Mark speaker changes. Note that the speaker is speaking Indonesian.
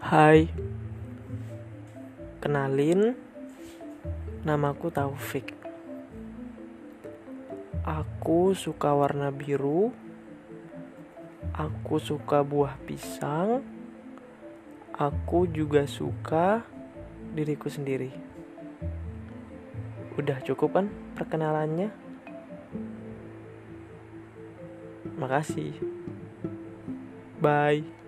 Speaker 1: Hai, kenalin, namaku Taufik. Aku suka warna biru. Aku suka buah pisang. Aku juga suka diriku sendiri. Udah cukup kan perkenalannya? Makasih. Bye.